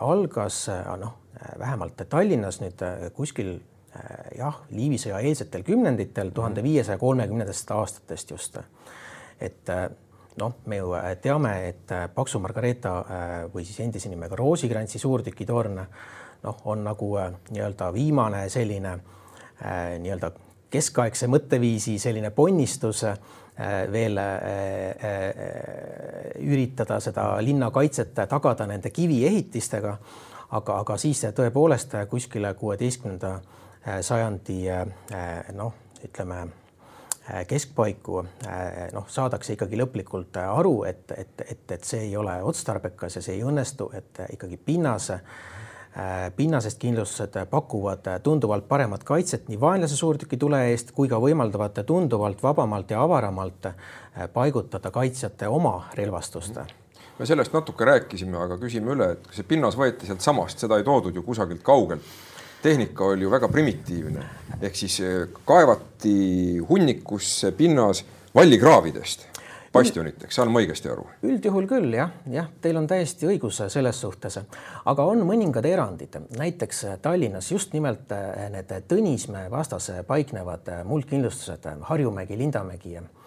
algas noh, vähemalt Tallinnas nüüd kuskil jah, Liivi sõja eelsetel kümnenditel tuhande viiesaja kolmekümnendatest aastatest just et äh, noh, me ju äh, teame, et äh, Paksu Margareeta või siis endise nimega Roosikrantsi suurtükitorn noh, on nagu nii-öelda viimane selline nii-öelda keskaegse mõtteviisi selline ponnistus veel üritada seda linnakaitset tagada nende kiviehitistega. aga, aga siis tõepoolest kuskile kuueteistkümnenda sajandi noh, ütleme keskpaiku äh, noh, saadakse ikkagi lõplikult äh, aru, et, et, et, et see ei ole otstarbekas ja see ei õnnestu, et ikkagi pinnas, pinnasest kindlustused pakuvad tunduvalt paremat kaitset nii vaenlase suurtükitule eest kui ka võimaldavad tunduvalt vabamalt ja avaramalt paigutada kaitsjate oma relvastust. Me sellest natuke rääkisime, aga küsime üle, et see pinnas võeti sealt samast, seda ei toodud ju kusagilt kaugelt tehnika oli ju väga primitiivne, ehk siis eh, kaevati hunnikusse pinnas vallikraavidest bastioniteks, saan ma õigesti aru? üldjuhul küll jah, jah, teil on täiesti õigus selles suhtes, aga on mõningad erandid, näiteks Tallinnas just nimelt eh, need Tõnismäe vastas paiknevad muldkindlustused Harjumägi, Lindamägi Äh,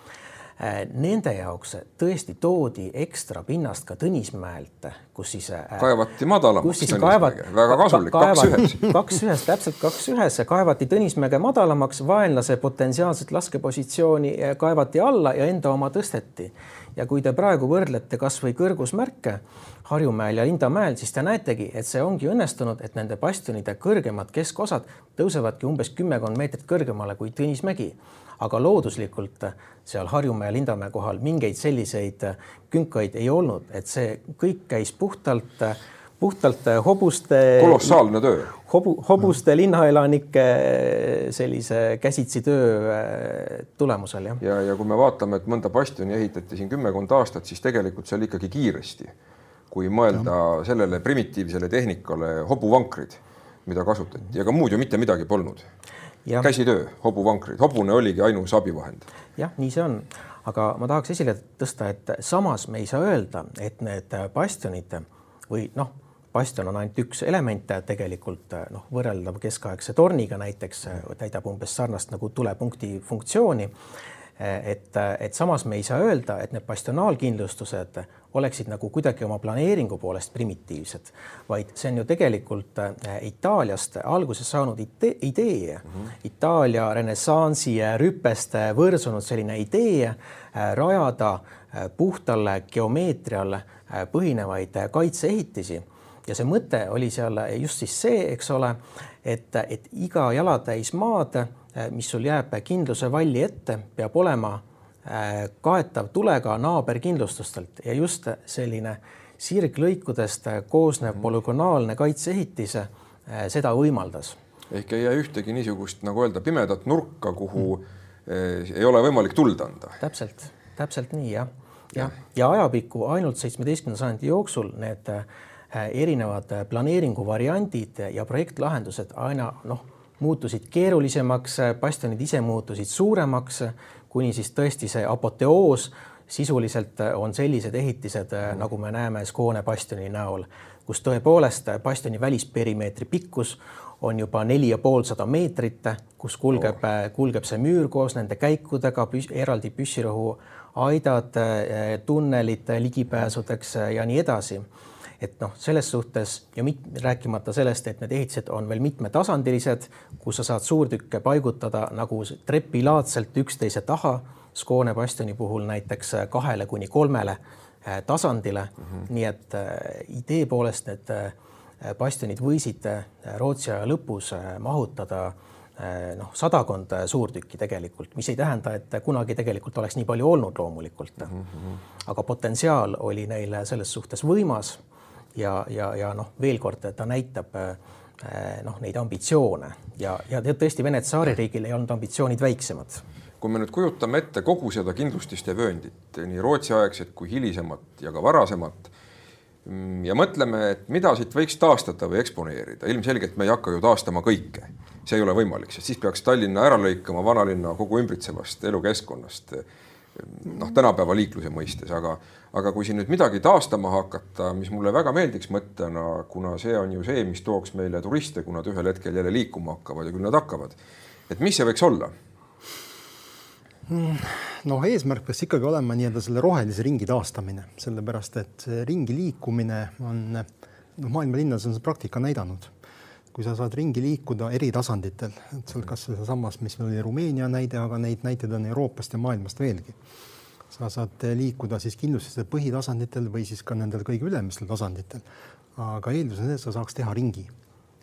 nende jaoks tõesti toodi ekstra pinnast ka Tõnismäelt, kus siis äh, kaevati madalamaks Tõnismäge, väga kasulik, kaks ühes. (laughs) kaks ühes, täpselt kaks ühes, kaevati Tõnismäge madalamaks, vaenlase potentsiaalset laskepositsiooni äh, kaevati alla ja enda oma tõsteti. Ja kui te praegu võrdlete kasvõi kõrgusmärke Harjumäel ja Lindamäel, siis te näetegi, et see ongi õnnestunud, et nende bastionide kõrgemad keskosad tõusevadki umbes kümmekond meetrit kõrgemale kui Tõnismägi aga looduslikult seal Harjumäe ja Lindamäe kohal mingeid selliseid künkaid ei olnud, et see kõik käis puhtalt, puhtalt hobuste. kolossaalne töö. hobu, hobuste linnaelanike sellise käsitsi töö äh, tulemusel jah. ja, ja kui me vaatame, et mõnda bastioni ehitati siin kümmekond aastat, siis tegelikult seal ikkagi kiiresti, kui mõelda ja. sellele primitiivsele tehnikale hobuvankrid, mida kasutati, aga muud ju mitte midagi polnud käsitöö, hobuvankrid, hobune oligi ainus abivahend. jah, nii see on, aga ma tahaks esile tõsta, et samas me ei saa öelda, et need bastionid või noh, bastion on ainult üks element tegelikult noh, võrreldav keskaegse torniga näiteks täidab umbes sarnast nagu tulepunkti funktsiooni. Et, et samas me ei saa öelda, et need bastionaalkindlustused oleksid nagu kuidagi oma planeeringu poolest primitiivsed, vaid see on ju tegelikult Itaaliast alguse saanud idee. Mm, -hmm. Itaalia renessansi rüpest võrsunud selline idee rajada äh, puhtal geomeetrial põhinevaid kaitseehitisi ja see mõte oli seal just siis see, eks ole, et, et iga jalatäis maad Äh, mis sul jääb kindluse valli ette, peab olema äh, kaetav tulega naaberkindlustustelt ja just selline sirglõikudest koosnev mhm. polügonaalne kaitseehitis äh, seda võimaldas. ehk ei jää ühtegi niisugust, nagu öelda, pimedat nurka, kuhu mm. ei ole võimalik tuld anda. täpselt, täpselt nii jah, jah, ja ajapikku ainult seitsmeteistkümnenda sajandi jooksul need erinevad planeeringuvariandid ja projektlahendused aina noh muutusid keerulisemaks, bastionid ise muutusid suuremaks, kuni siis tõesti see apoteoos sisuliselt on sellised ehitised, nagu me näeme Skoone bastioni näol, kus tõepoolest bastioni välisperimeetri pikkus on juba neli ja poolsada meetrit, kus kulgeb oh., kulgeb see müür koos nende käikudega, eraldi püssirõhu aidad, tunnelid ligipääsudeks ja nii edasi et noh, selles suhtes ja mit, rääkimata sellest, et need ehitised on veel mitmetasandilised, kus sa saad suurtükke paigutada nagu trepilaadselt üksteise taha. Skoone bastioni puhul näiteks kahele kuni kolmele tasandile mm. -hmm. nii et idee poolest need bastionid võisid Rootsi aja lõpus mahutada noh, sadakond suurtükki tegelikult, mis ei tähenda, et kunagi tegelikult oleks nii palju olnud loomulikult mm. -hmm. aga potentsiaal oli neil selles suhtes võimas ja, ja, ja noh, veel kord ta näitab noh, neid ambitsioone. Ja, ja tõesti Vene tsaaririigil ei olnud ambitsioonid väiksemad. Kui me nüüd kujutame ette kogu seda kindlustiste vööndit, nii Rootsi-aegset kui hilisemat ja ka varasemat mm, ja mõtleme, et mida siit võiks taastada või eksponeerida, ilmselgelt me ei hakka ju taastama kõike, see ei ole võimalik, sest siis peaks Tallinna ära lõikama vanalinna kogu ümbritsevast elukeskkonnast. Noh, tänapäeva liikluse mõistes, aga, aga kui siin nüüd midagi taastama hakata, mis mulle väga meeldiks mõttena, kuna see on ju see, mis tooks meile turiste, kui nad ühel hetkel jälle liikuma hakkavad ja küll nad hakkavad. et mis see võiks olla? noh, eesmärk peaks ikkagi olema nii-öelda selle rohelise ringi taastamine, sellepärast et ringi liikumine on noh, maailma linnades on see praktika näidanud. Kui sa saad ringi liikuda eri tasanditel, et seal kas sealsamas, mis meil oli Rumeenia näide, aga neid näiteid on Euroopast ja maailmast veelgi. sa saad liikuda siis kindlustustel põhitasanditel või siis ka nendel kõige ülemistel tasanditel. aga eeldus on see, et sa saaks teha ringi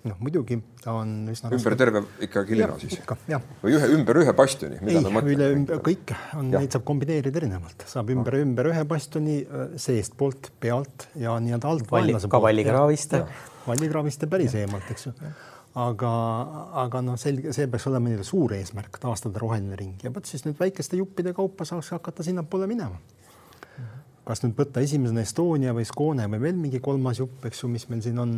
noh, muidugi ta on üsna ümber raske. terve ikkagi linna ja, siis? jah. või ühe, ümber ühe bastioni? ei, üle ümber, kõik on, neid saab kombineerida erinevalt, saab ümber, ümber ühe bastioni seestpoolt, pealt ja nii-öelda alt ka Vallikraavist. Vallikraavist ja päris eemalt, eks ju. aga, aga noh, selge, see peaks olema nii-öelda suur eesmärk, taastada roheline ring. Ja vot siis nüüd väikeste juppide kaupa saaks hakata sinnapoole minema. Kas nüüd võtta esimesena Estonia või Skåne või veel mingi kolmas jupp, eks ju, mis meil siin on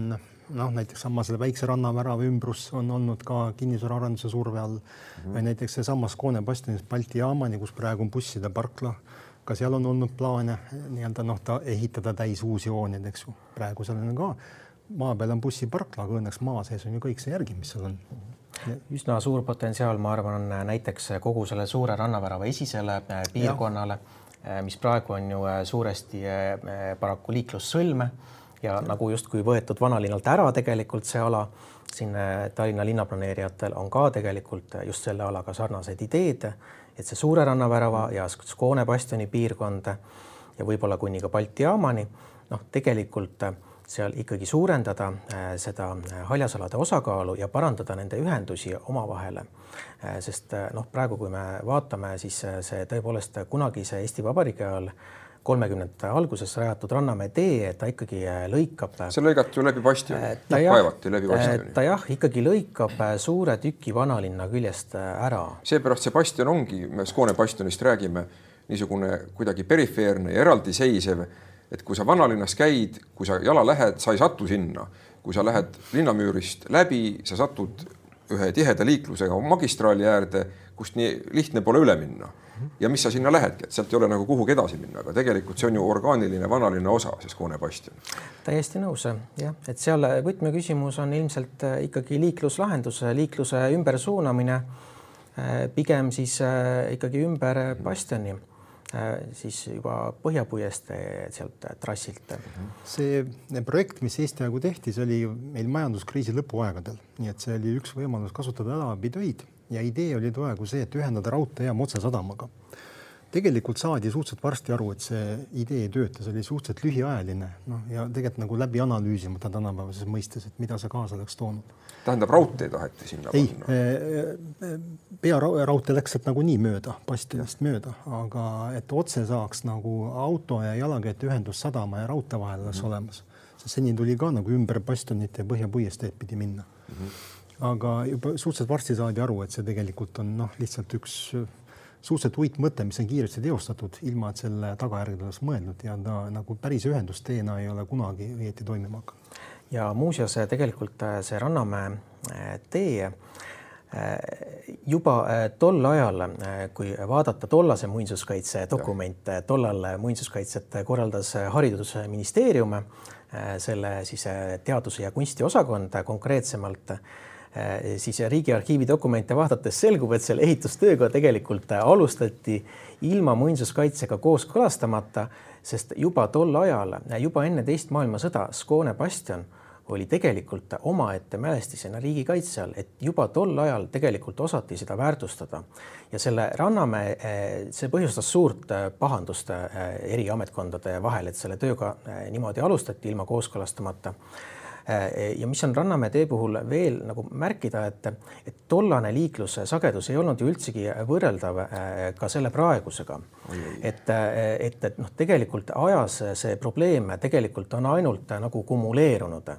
noh, näiteks sama selle väikse rannavärava ümbrus on olnud ka kinnisvaraarenduse surve all. Mm -hmm. või näiteks seesamas Koone bastionis Balti jaamani, kus praegu on busside parkla, ka seal on olnud plaane nii-öelda noh, ta ehitada täis uusi hooneid, eks ju, praegu seal on ka maa peal on bussiparkla, aga õnneks maa sees on ju kõik see järgi, mis seal on. üsna suur potentsiaal, ma arvan, on näiteks kogu selle suure rannavärava esisele äh, piirkonnale, äh, mis praegu on ju äh, suuresti paraku liiklussõlme ja nagu justkui võetud vanalinnalt ära tegelikult see ala, siin äh, Tallinna linnaplaneerijatel on ka tegelikult äh, just selle alaga sarnased ideed, et see Suure rannavärava ja Skoone bastioni piirkond ja võib-olla kuni ka Balti jaamani, noh, tegelikult äh, seal ikkagi suurendada seda haljasalade osakaalu ja parandada nende ühendusi omavahel. sest noh, praegu, kui me vaatame, siis see tõepoolest kunagise Eesti Vabariigi ajal kolmekümnendate alguses rajatud Rannamäe tee, ta ikkagi äh, lõikab. Äh, see lõigati ju läbi bastioni, kaevati läbi bastioni. ta jah, ikkagi lõikab äh, suure tüki vanalinna küljest ära. seepärast see bastion ongi, me Skoone bastionist räägime, niisugune kuidagi perifeerne ja eraldiseisev, et kui sa vanalinnas käid, kui sa jala lähed, sa ei satu sinna. kui sa lähed linnamüürist läbi, sa satud ühe tiheda liiklusega magistraali äärde, kust nii lihtne pole üle minna ja mis sa sinna lähedki, et sealt ei ole nagu kuhugi edasi minna, aga tegelikult see on ju orgaaniline vanalinna osa, see Skoone bastion. täiesti nõus jah, et seal võtmeküsimus on ilmselt äh, ikkagi liikluslahendus, liikluse ümbersuunamine äh, pigem siis äh, ikkagi ümber bastioni siis juba Põhjapuiestee sealt trassilt. see projekt, mis Eesti ajagu tehti, see oli meil majanduskriisi lõpuaegadel, nii et see oli üks võimalus kasutada ärabitöid ja idee oli praegu see, et ühendada raudteejaam otsesadamaga. Tegelikult saadi suhteliselt varsti aru, et see idee ei tööta, see oli suhteliselt lühiajaline, noh ja tegelikult nagu läbi analüüsimata tänapäevases mõistes, et mida see kaasa oleks toonud. tähendab, raudtee taheti sinna ei, panna? Eh, eh, pearaudtee läks sealt nagunii mööda, bastionist mööda, aga et otse saaks nagu auto ja jalakäijate ühendus sadama ja raudtee vahel oleks mm -hmm. olemas, sest seni tuli ka nagu ümber bastionit ja põhjapuiesteed pidi minna mm. -hmm aga juba suhteliselt varsti saadi aru, et see tegelikult on noh, lihtsalt üks suhteliselt uitmõte, mis on kiiresti teostatud, ilma et selle tagajärgedele oleks mõeldud ja ta nagu päris ühendusteena ei ole kunagi õieti toimima hakanud. ja muuseas, tegelikult äh, see Rannamäe äh, tee juba tol ajal, kui vaadata tollase muinsuskaitse dokumente, tollal muinsuskaitset korraldas Haridusministeerium, selle siis teaduse ja kunsti osakond konkreetsemalt siis Riigiarhiivi dokumente vaadates selgub, et selle ehitustööga tegelikult alustati ilma muinsuskaitsega kooskõlastamata, sest juba tol ajal, juba enne teist maailmasõda Skoone bastion oli tegelikult omaette mälestisena riigikaitse all, et juba tol ajal tegelikult osati seda väärtustada. ja selle Rannamäe, see põhjustas suurt pahandust eri ametkondade vahel, et selle tööga niimoodi alustati ilma kooskõlastamata Äh, ja mis on Rannamäe tee puhul veel nagu märkida, et, et tollane liiklussagedus ei olnud ju üldsegi võrreldav äh, ka selle praegusega. et, äh, et, et noh, tegelikult ajas see probleem tegelikult on ainult nagu kumuleerunud.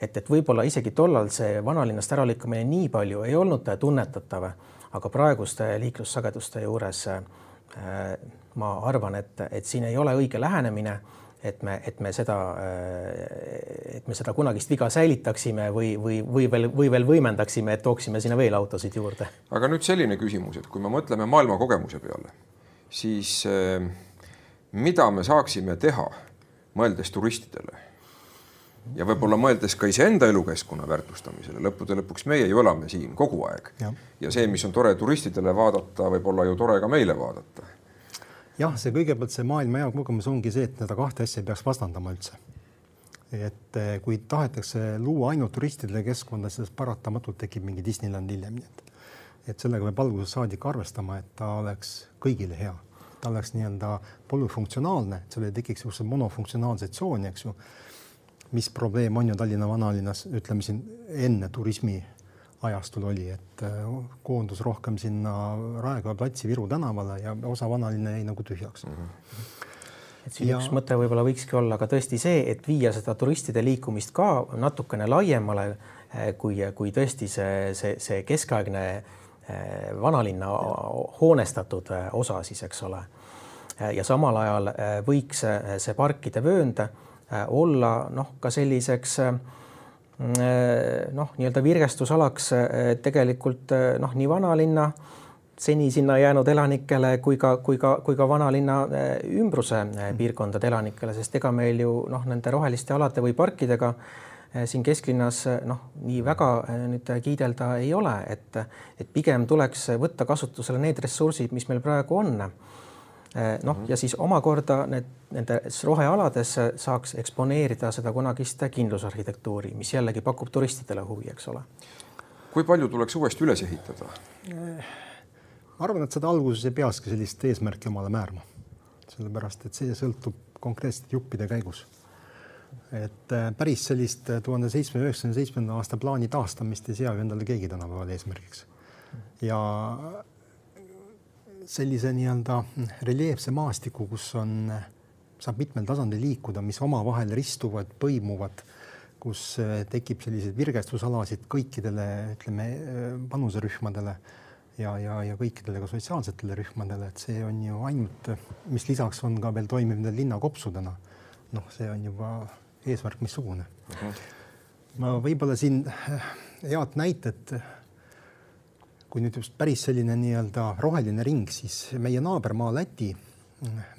Et, et võib-olla isegi tollal see vanalinnast äralükkamine nii palju ei olnud tunnetatav, aga praeguste liiklussageduste juures äh, ma arvan, et, et siin ei ole õige lähenemine et me, et me seda, et me seda kunagist viga säilitaksime või, või, või veel, või veel võimendaksime, et tooksime sinna veel autosid juurde. aga nüüd selline küsimus, et kui me mõtleme maailma kogemuse peale, siis eh, mida me saaksime teha, mõeldes turistidele? Ja võib-olla mõeldes ka iseenda elukeskkonna väärtustamisele, lõppude lõpuks meie ju elame siin kogu aeg. Ja, ja see, mis on tore turistidele vaadata, võib olla ju tore ka meile vaadata jah, see kõigepealt see maailma hea kogemus ongi see, et seda kahte asja ei peaks vastandama üldse. et eh, kui tahetakse luua ainult turistidele keskkonda, siis paratamatult tekib mingi Disneyland hiljem, nii et et sellega peab algusest saadik arvestama, et ta oleks kõigile hea, ta oleks nii-öelda polüfunktsionaalne, et seal ei tekiks niisuguseid monofunktsionaalseid tsooni, eks ju. mis probleem on ju Tallinna vanalinnas, ütleme siin enne turismi ajastul oli, et äh, koondus rohkem sinna Raekoja platsi Viru tänavale ja osa vanalinna jäi nagu tühjaks mm. -hmm et siin ja... üks mõte võib-olla võikski olla ka tõesti see, et viia seda turistide liikumist ka natukene laiemale äh, kui, kui tõesti see, see, see keskaegne äh, vanalinna hoonestatud osa siis, eks ole. ja samal ajal võiks see parkide vöönd olla noh, ka selliseks äh, Äh, noh, nii-öelda virgestusalaks äh, tegelikult äh, noh, nii vanalinna seni sinna jäänud elanikele kui ka, kui ka, kui ka vanalinna ümbruse piirkondade elanikele, sest ega meil ju noh, nende roheliste alade või parkidega siin kesklinnas noh, nii väga nüüd kiidelda ei ole, et, et pigem tuleks võtta kasutusele need ressursid, mis meil praegu on Eh, noh, ja siis omakorda need, nendes rohealades saaks eksponeerida seda kunagist kindlusarhitektuuri, mis jällegi pakub turistidele huvi, eks ole. kui palju tuleks uuesti üles ehitada? ma arvan, et seda alguses ei peakski sellist eesmärki omale määrama, sellepärast et see sõltub konkreetsete juppide käigus. et eh, päris sellist tuhande seitsmesaja üheksakümne seitsmenda aasta plaani taastamist ei seagi endale keegi tänapäeval eesmärgiks. ja sellise nii-öelda reljeefse maastiku, kus on, saab mitmel tasandil liikuda, mis omavahel ristuvad, põimuvad, kus eh, tekib selliseid virgestusalasid kõikidele, ütleme, eh, vanuserühmadele ja, ja, ja kõikidele ka sotsiaalsetele rühmadele, et see on ju ainult, mis lisaks on ka veel toimiv nende linnakopsudena. noh, see on juba eesmärk missugune. Mhm. -huh. ma võib-olla siin head näitet kui nüüd just päris selline nii-öelda roheline ring, siis meie naabermaa Läti,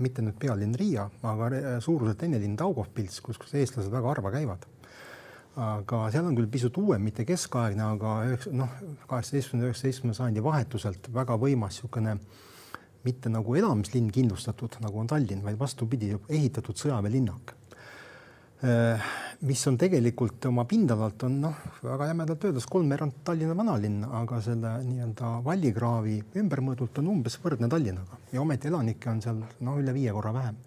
mitte nüüd pealinn Riia, aga suuruselt teine linn Daugavpils, kus, kus eestlased väga harva käivad. aga seal on küll pisut uuem, mitte keskaegne, aga üheksa, noh, kaheksateistkümnenda, üheksateistkümnenda sajandi vahetuselt väga võimas niisugune mitte nagu elamislinn kindlustatud, nagu on Tallinn, vaid vastupidi, ehitatud sõjaväelinnak mis on tegelikult oma pindalalt on noh, väga jämedalt öeldes kolmveerand Tallinna vanalinn, aga selle nii-öelda vallikraavi ümbermõõdult on umbes võrdne Tallinnaga ja ometi elanikke on seal no üle viie korra vähem.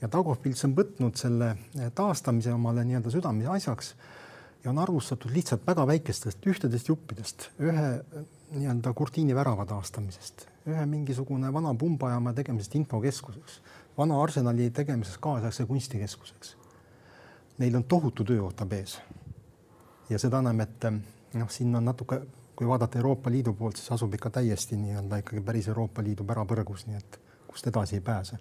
ja Dagovpils on võtnud selle taastamise omale nii-öelda südamise asjaks ja on arvustatud lihtsalt väga väikestest ühtedest juppidest, ühe nii-öelda kurdiini värava taastamisest, ühe mingisugune vana pumbajaama tegemisest infokeskuseks, vana arsenali tegemisest kaasaegse kunstikeskuseks neil on tohutu töö ootab ees. ja seda enam, et noh, siin on natuke, kui vaadata Euroopa Liidu poolt, siis asub ikka täiesti nii-öelda ikkagi päris Euroopa Liidu pärapõrgus, nii et kust edasi ei pääse.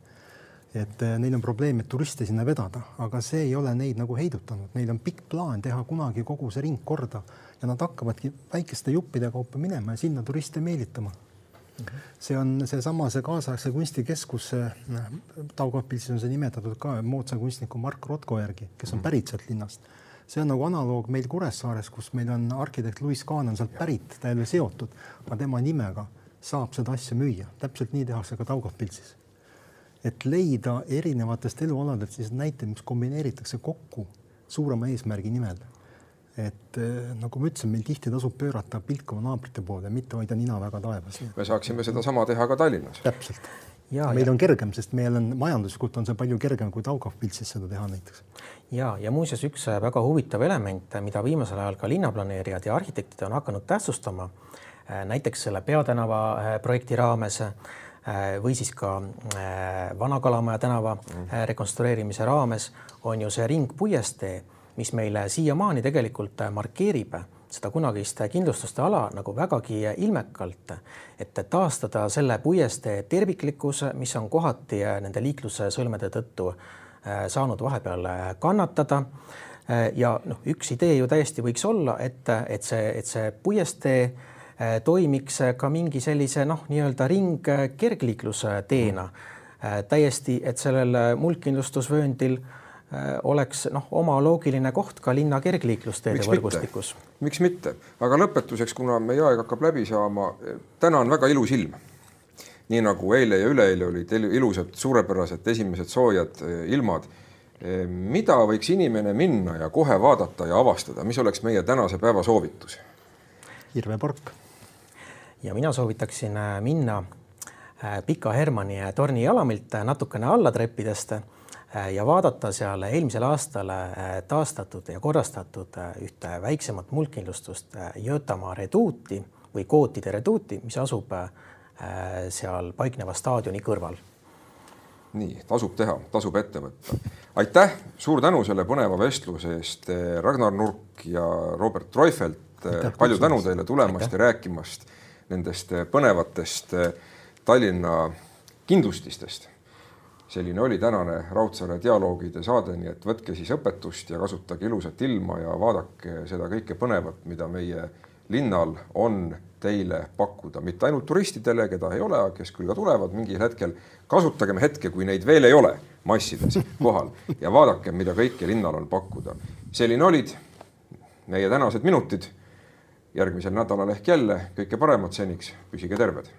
et eh, neil on probleem, et turiste sinna vedada, aga see ei ole neid nagu heidutanud, neil on pikk plaan teha kunagi kogu see ring korda ja nad hakkavadki väikeste juppide kaupa minema ja sinna turiste meelitama see on seesama, see kaasaegse kunstikeskus, Taugavpilsis on see nimetatud ka moodsa kunstniku Mark Rotko järgi, kes on mhm. pärit sealt linnast. see on nagu analoog meil Kuressaares, kus meil on arhitekt Louis Kahn on sealt pärit, ta ei ole seotud, aga tema nimega saab seda asja müüa, täpselt nii tehakse ka Taugavpilsis. et leida erinevatest elualadelt siis näiteid, mis kombineeritakse kokku suurema eesmärgi nimel. Et eh, nagu ma ütlesin, meil tihti tasub pöörata pilk oma naabrite poole, mitte hoida nina väga taevas. me saaksime sedasama teha ka Tallinnas. täpselt. meil ja. on kergem, sest meil on majanduslikult on see palju kergem kui Daugavpilsis seda teha näiteks. ja, ja muuseas üks väga huvitav element, mida viimasel ajal ka linnaplaneerijad ja arhitektid on hakanud tähtsustama, näiteks selle peatänava projekti raames Äh, või siis ka äh, Vana-Kalamaja tänava äh, rekonstrueerimise raames on ju see ringpuiestee, mis meile siiamaani tegelikult markeerib seda kunagist kindlustuste ala nagu vägagi ilmekalt, et taastada selle puiestee terviklikkus, mis on kohati nende liiklussõlmede tõttu saanud vahepeal kannatada. ja noh, üks idee ju täiesti võiks olla, et, et see, et see puiestee Äh, toimiks ka mingi sellise noh, nii-öelda ring äh, kergliiklusteena äh, täiesti, et sellel muldkindlustusvööndil oleks noh, oma loogiline koht ka linna kergliiklusteede võrgustikus. miks mitte, aga lõpetuseks, kuna meie aeg hakkab läbi saama, täna on väga ilus ilm. nii nagu eile ja üleeile olid ilusad, suurepärased esimesed soojad ilmad. mida võiks inimene minna ja kohe vaadata ja avastada, mis oleks meie tänase päeva soovitus? Irve Pork ja mina soovitaksin äh, minna äh, Pika Hermanni torni jalamilt natukene alla treppidest äh, ja vaadata seal eelmisel aastal taastatud ja korrastatud ühte väiksemat muldkindlustust Götamaa reduuti või Kootide reduuti, mis asub seal paikneva staadioni kõrval. nii, tasub teha, tasub ette võtta. aitäh, suur tänu selle põneva vestluse eest, Ragnar Nurk ja Robert Treufelt. palju tänu teile tulemast aitäh. ja rääkimast nendest põnevatest Tallinna kindlustistest. Selline oli tänane Raudsaare dialoogide saade, nii et võtke siis õpetust ja kasutage ilusat ilma ja vaadake seda kõike põnevat, mida meie linnal on teile pakkuda, mitte ainult turistidele, keda ei ole, kes küll ka tulevad mingil hetkel. kasutagem hetke, kui neid veel ei ole massides (laughs) kohal ja vaadakem, mida kõike linnal on pakkuda. selline olid meie tänased minutid järgmisel nädalal ehk jälle kõike paremat seniks, püsige terved